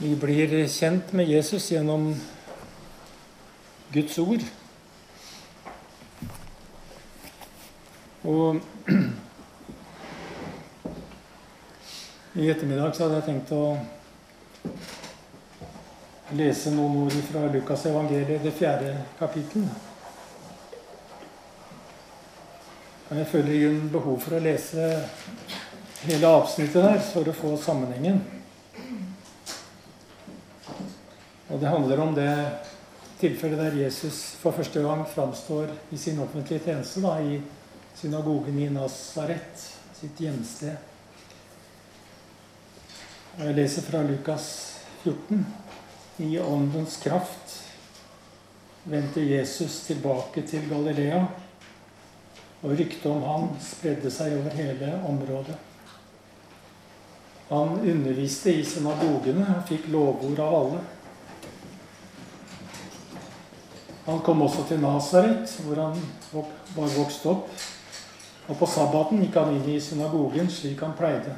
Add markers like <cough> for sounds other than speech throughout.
Vi blir kjent med Jesus gjennom Guds ord. Og i ettermiddag så hadde jeg tenkt å lese noen ord fra Lukas evangeliet, det fjerde kapittel. Jeg føler i grunnen behov for å lese hele avsnittet der for å få sammenhengen. Og det handler om det tilfellet der Jesus for første gang framstår i sin offentlige tjeneste da, i synagogen i Nazaret, sitt hjemsted. Og jeg leser fra Lukas 14. I åndens kraft vendte Jesus tilbake til Galilea, og ryktet om han spredde seg over hele området. Han underviste i synagogene og fikk lovord av alle. Han kom også til Nasaret, hvor han var vokst opp. Og på sabbaten gikk han inn i synagogen slik han pleide.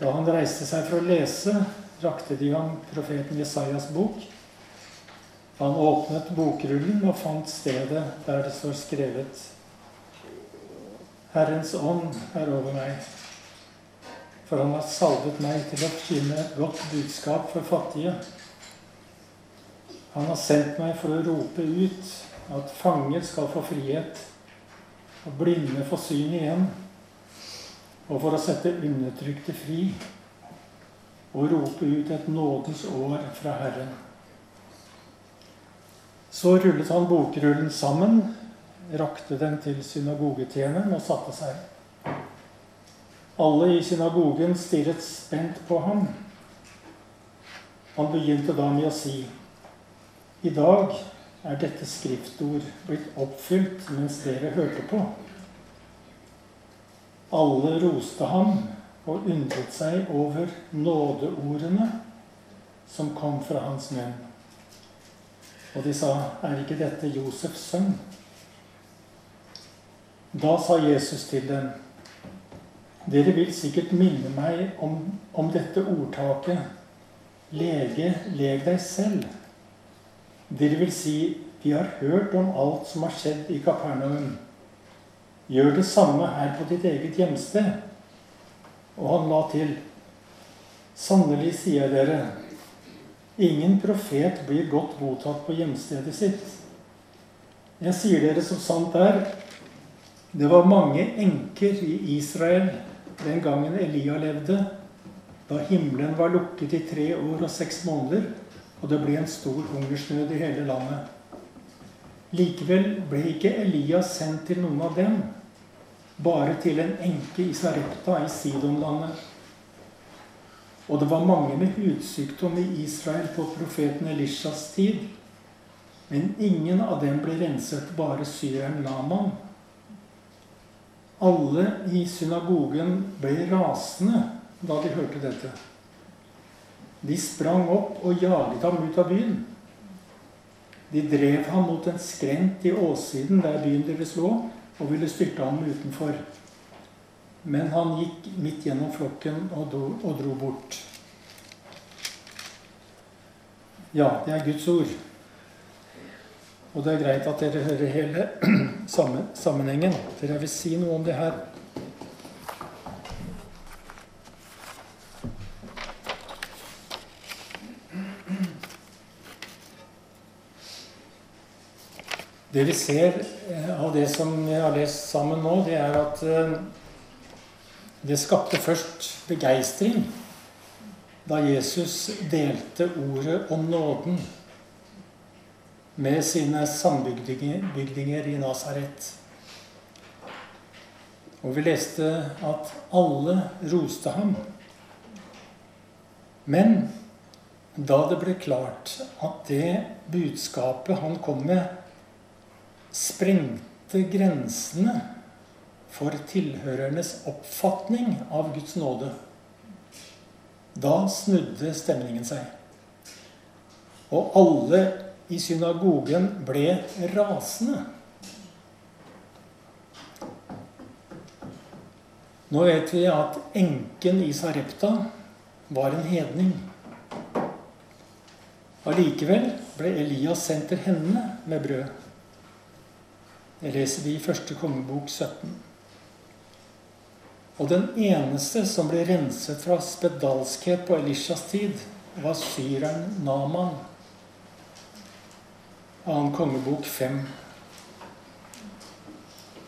Da han reiste seg for å lese, rakte de ham profeten Jesajas bok. Han åpnet bokrullen og fant stedet der det står skrevet Herrens ånd er over meg, for han har salvet meg til å forkynne godt budskap for fattige. Han har sendt meg for å rope ut at fanger skal få frihet, og blinde få syn igjen, og for å sette undertrykte fri og rope ut et nådens år fra Herren. Så rullet han bokrullen sammen, rakte den til synagogetjeneren og satte seg. Alle i synagogen stirret spent på ham. Han begynte da med å si:" I dag er dette skriftord blitt oppfylt mens dere hørte på. Alle roste ham og undret seg over nådeordene som kom fra hans menn. Og de sa, 'Er ikke dette Josefs sønn?' Da sa Jesus til dem, 'Dere vil sikkert minne meg om, om dette ordtaket:" 'Lege, leg deg selv.' Dere vil si, 'Vi har hørt om alt som har skjedd i Kapernaum.' Gjør det samme her på ditt eget hjemsted. Og han la til, 'Sannelig sier jeg dere, ingen profet blir godt mottatt på hjemstedet sitt.' Jeg sier dere som sant er, det var mange enker i Israel den gangen Elia levde, da himmelen var lukket i tre år og seks måneder og det ble en stor hungersnød i hele landet. Likevel ble ikke Elias sendt til noen av dem, bare til en enke i Sarepta i Sidonlandet. Og det var mange med hudsykdom i Israel på profeten Elishas tid. Men ingen av dem ble renset, bare syreren Laman. Alle i synagogen ble rasende da de hørte dette. De sprang opp og jaget ham ut av byen. De drev ham mot en skrent i åssiden der byen deres lå, og ville styrte ham utenfor. Men han gikk midt gjennom flokken og dro, og dro bort. Ja, det er Guds ord. Og det er greit at dere hører hele <clears throat> sammenhengen. For jeg vil si noe om det her. Det vi ser eh, av det som vi har lest sammen nå, det er at eh, det skapte først begeistring da Jesus delte ordet om nåden med sine sambygdinger i Nasaret. Og vi leste at alle roste ham. Men da det ble klart at det budskapet han kom med, sprengte grensene for tilhørernes oppfatning av Guds nåde. Da snudde stemningen seg. Og alle i synagogen ble rasende. Nå vet vi at enken i Sarepta var en hedning. Allikevel ble Elias sendt til henne med brød. Det leser vi i første kongebok 17. Og den eneste som ble renset fra spedalskhet på Elishas tid, var syreren Naman. Annen kongebok 5.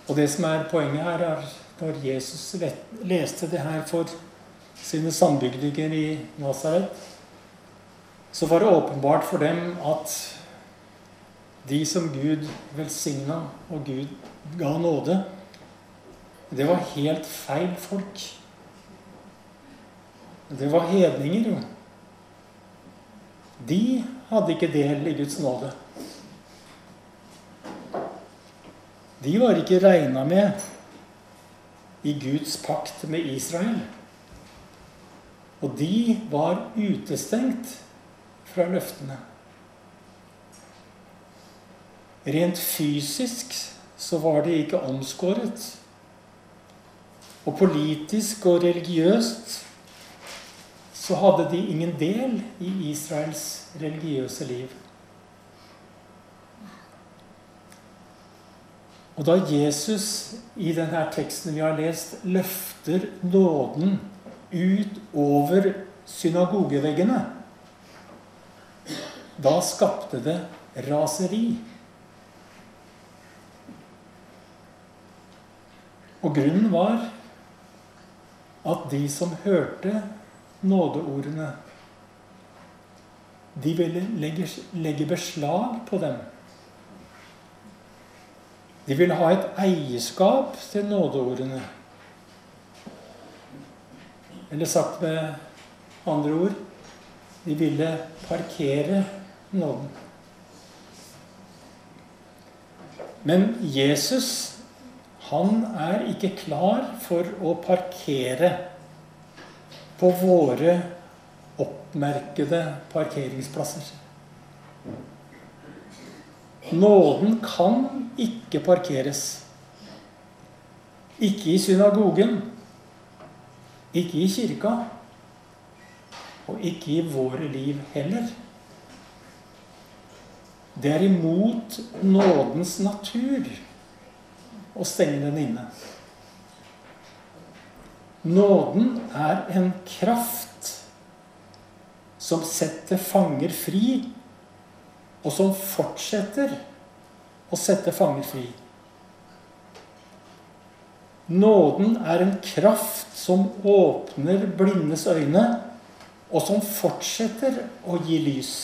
Og det som er poenget her, er når Jesus leste det her for sine sambygdinger i Nasaret, så var det åpenbart for dem at de som Gud velsigna og Gud ga nåde, det var helt feil folk. Det var hedninger, jo. De hadde ikke del i Guds nåde. De var ikke regna med i Guds pakt med Israel. Og de var utestengt fra løftene. Rent fysisk så var de ikke omskåret. Og politisk og religiøst så hadde de ingen del i Israels religiøse liv. Og da Jesus i denne teksten vi har lest, løfter nåden ut over synagogeveggene, da skapte det raseri. Og grunnen var at de som hørte nådeordene. De ville legge, legge beslag på dem. De ville ha et eierskap til nådeordene. Eller sagt med andre ord de ville parkere nåden. Men Jesus, han er ikke klar for å parkere på våre oppmerkede parkeringsplasser. Nåden kan ikke parkeres. Ikke i synagogen, ikke i kirka, og ikke i våre liv heller. Det er imot nådens natur å stenge den inne. Nåden er en kraft som setter fanger fri, og som fortsetter å sette fanger fri. Nåden er en kraft som åpner blindes øyne, og som fortsetter å gi lys.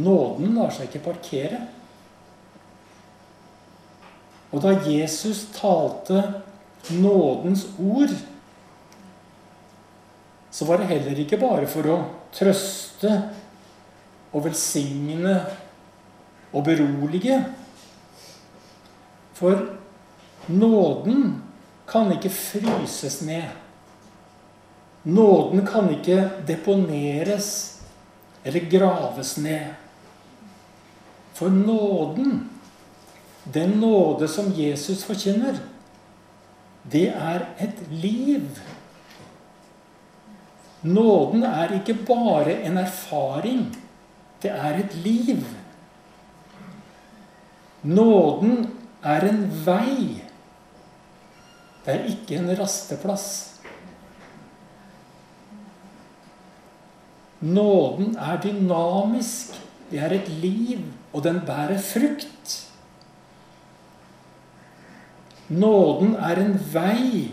Nåden lar seg ikke parkere. Og da Jesus talte nådens ord, så var det heller ikke bare for å trøste og velsigne og berolige. For nåden kan ikke fryses ned. Nåden kan ikke deponeres eller graves ned. For nåden den nåde som Jesus forkynner, det er et liv. Nåden er ikke bare en erfaring. Det er et liv. Nåden er en vei. Det er ikke en rasteplass. Nåden er dynamisk. Det er et liv, og den bærer frukt. Nåden er en vei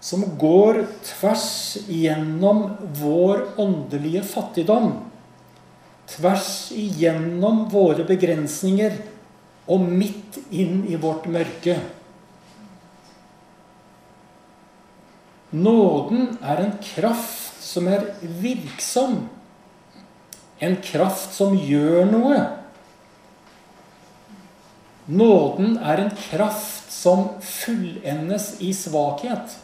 som går tvers igjennom vår åndelige fattigdom. Tvers igjennom våre begrensninger og midt inn i vårt mørke. Nåden er en kraft som er virksom. En kraft som gjør noe. Nåden er en kraft som fullendes i svakhet,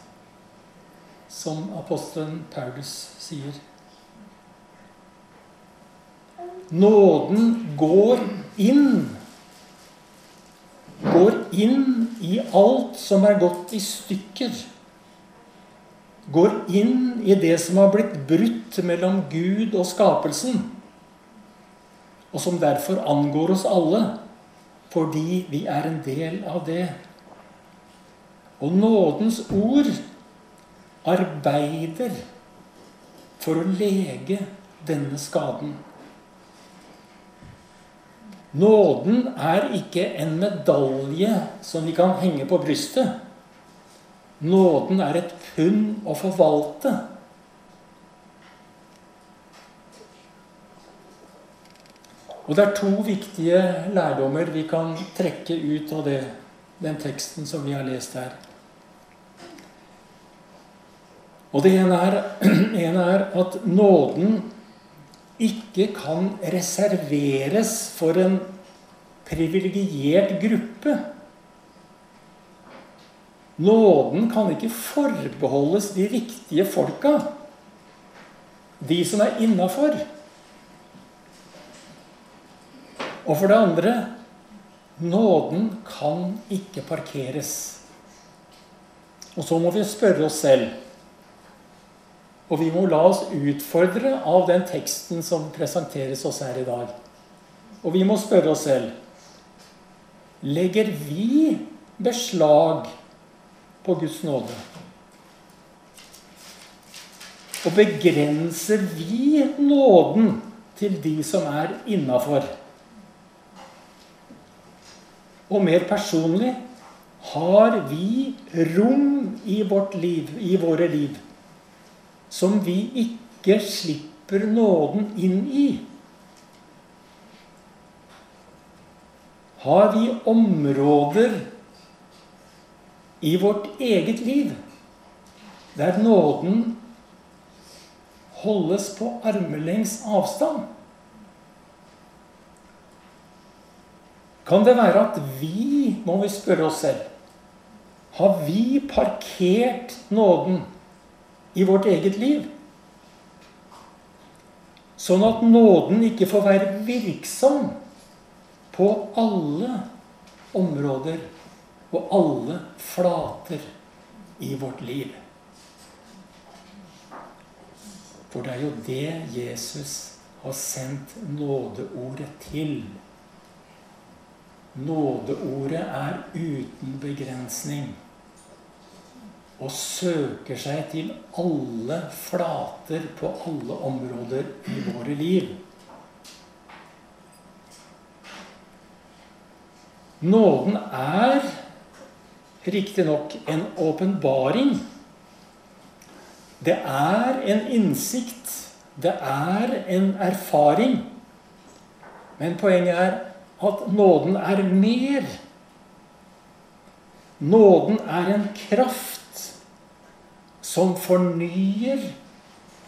som apostelen Paulus sier. Nåden går inn. Går inn i alt som er gått i stykker går inn i det som har blitt brutt mellom Gud og skapelsen, og som derfor angår oss alle, fordi vi er en del av det. Og nådens ord arbeider for å lege denne skaden. Nåden er ikke en medalje som vi kan henge på brystet. Nåden er et pund å forvalte. Og det er to viktige lærdommer vi kan trekke ut av det, den teksten som vi har lest her. Og det ene er, <clears throat> ene er at nåden ikke kan reserveres for en privilegert gruppe. Nåden kan ikke forbeholdes de riktige folka. De som er innafor. Og for det andre nåden kan ikke parkeres. Og så må vi spørre oss selv. Og vi må la oss utfordre av den teksten som presenteres oss her i dag. Og vi må spørre oss selv Legger vi beslag på Guds nåde? Og begrenser vi nåden til de som er innafor? Og mer personlig har vi rom i vårt liv, i våre liv, som vi ikke slipper nåden inn i? Har vi områder i vårt eget liv der nåden holdes på armelengs avstand? Kan det være at vi, må vi spørre oss selv, har vi parkert nåden i vårt eget liv? Sånn at nåden ikke får være virksom på alle områder og alle flater i vårt liv. For det er jo det Jesus har sendt nådeordet til. Nådeordet er uten begrensning og søker seg til alle flater på alle områder i våre liv. Nåden er riktignok en åpenbaring. Det er en innsikt. Det er en erfaring. Men poenget er at nåden er mer. Nåden er en kraft som fornyer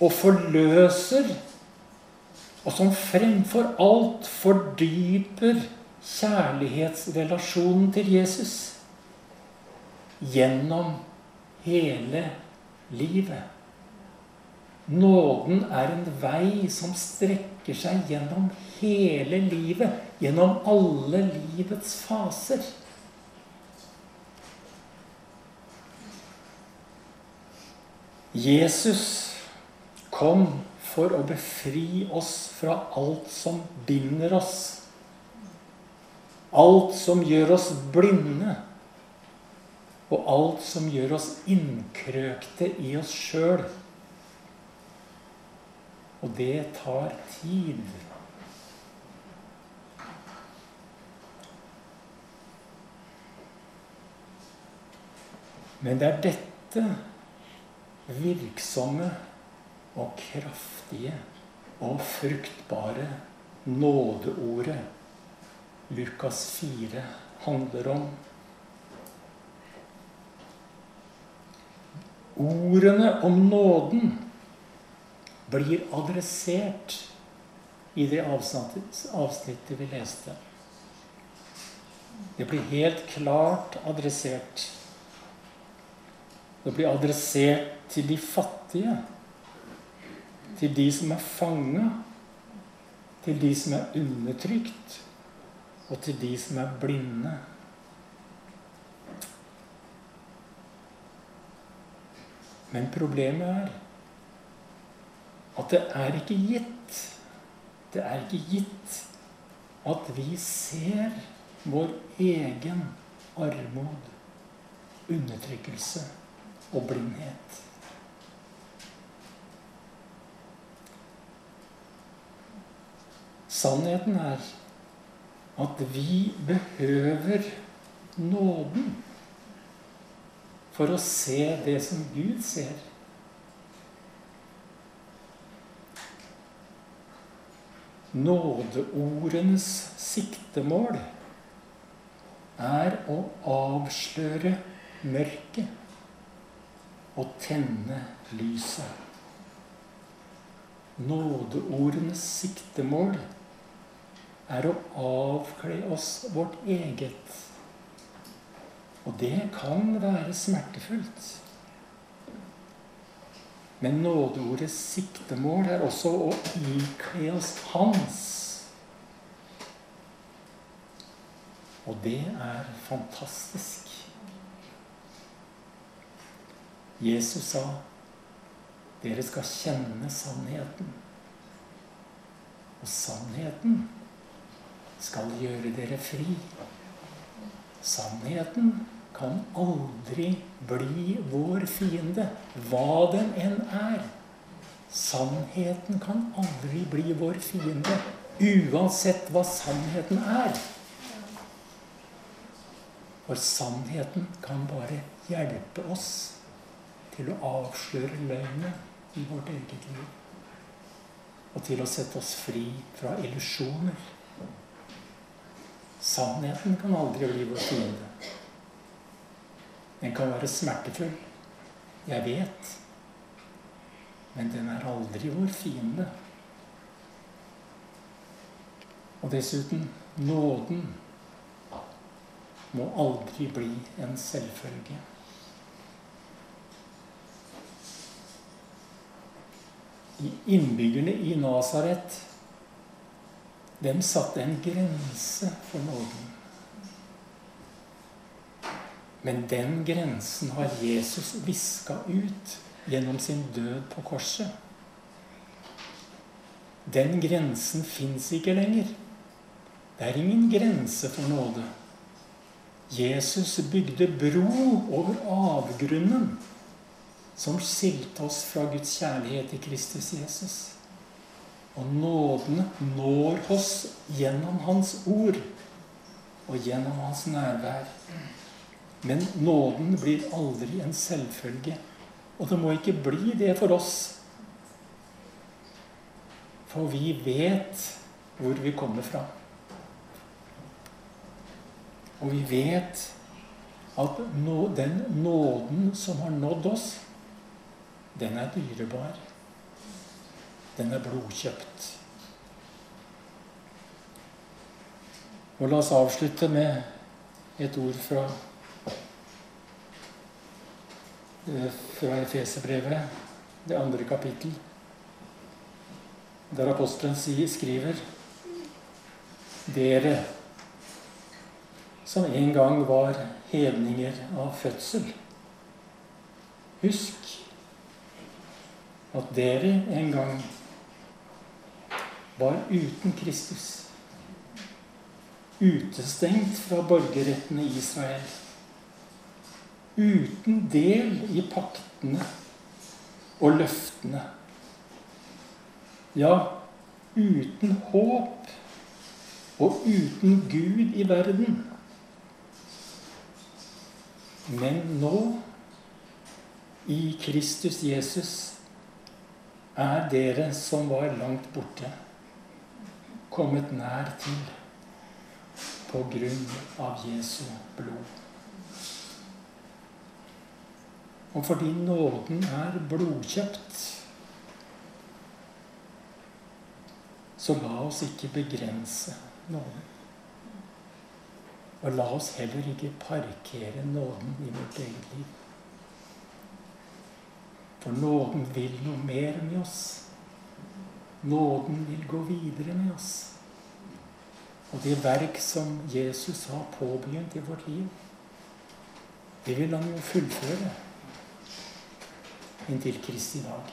og forløser, og som fremfor alt fordyper kjærlighetsrelasjonen til Jesus gjennom hele livet. Nåden er en vei som strekker seg gjennom hele livet. Gjennom alle livets faser. Jesus kom for å befri oss fra alt som binder oss. Alt som gjør oss blinde og alt som gjør oss innkrøkte i oss sjøl. Og det tar tid. Men det er dette virksomme og kraftige og fruktbare nådeordet Lukas 4 handler om. Ordene om nåden blir adressert i det avsnittet, vi leste. Det blir helt klart adressert. Det blir adressert til de fattige. Til de som er fanga. Til de som er undertrykt. Og til de som er blinde. Men problemet er at det er ikke gitt. Det er ikke gitt at vi ser vår egen armod, undertrykkelse og blindhet. Sannheten er at vi behøver nåden for å se det som Gud ser. Nådeordenes siktemål er å avsløre mørket og tenne lyset. Nådeordenes siktemål er å avkle oss vårt eget. Og det kan være smertefullt. Men nådeordets siktemål er også å ikle oss hans. Og det er fantastisk. Jesus sa, 'Dere skal kjenne sannheten'. Og sannheten skal gjøre dere fri. Sannheten kan aldri bli vår fiende, hva den enn er. Sannheten kan aldri bli vår fiende, uansett hva sannheten er. For sannheten kan bare hjelpe oss til å avsløre løgnet i vårt eget liv. Og til å sette oss fri fra illusjoner. Sannheten kan aldri bli vår fiende. Den kan være smertefull. Jeg vet. Men den er aldri vår fiende. Og dessuten nåden må aldri bli en selvfølge. Innbyggerne i Nasaret dem satte en grense for nåden. Men den grensen har Jesus viska ut gjennom sin død på korset. Den grensen fins ikke lenger. Det er ingen grense for nåde. Jesus bygde bro over avgrunnen som skilte oss fra Guds kjærlighet i Kristus Jesus. Og nåden når oss gjennom Hans ord og gjennom Hans nærvær. Men nåden blir aldri en selvfølge. Og det må ikke bli det for oss. For vi vet hvor vi kommer fra. Og vi vet at den nåden som har nådd oss, den er dyrebar. Den er blodkjøpt. Og la oss avslutte med et ord fra fra Efeserbrevet, det andre kapittel, der apostelen skriver Dere som en gang var hedninger av fødsel. Husk at dere en gang var uten Kristus. Utestengt fra borgerretten i Israel. Uten del i paktene og løftene. Ja, uten håp og uten Gud i verden. Men nå, i Kristus Jesus, er dere som var langt borte kommet nær til på grunn av Jesu blod. Og fordi nåden er blodkjøpt, så la oss ikke begrense nåden. Og la oss heller ikke parkere nåden i vårt eget liv. For nåden vil noe mer med oss. Nåden vil gå videre med oss. Og det verk som Jesus har påbegynt i vårt liv, det vil han jo fullføre. inntil Kristi dag.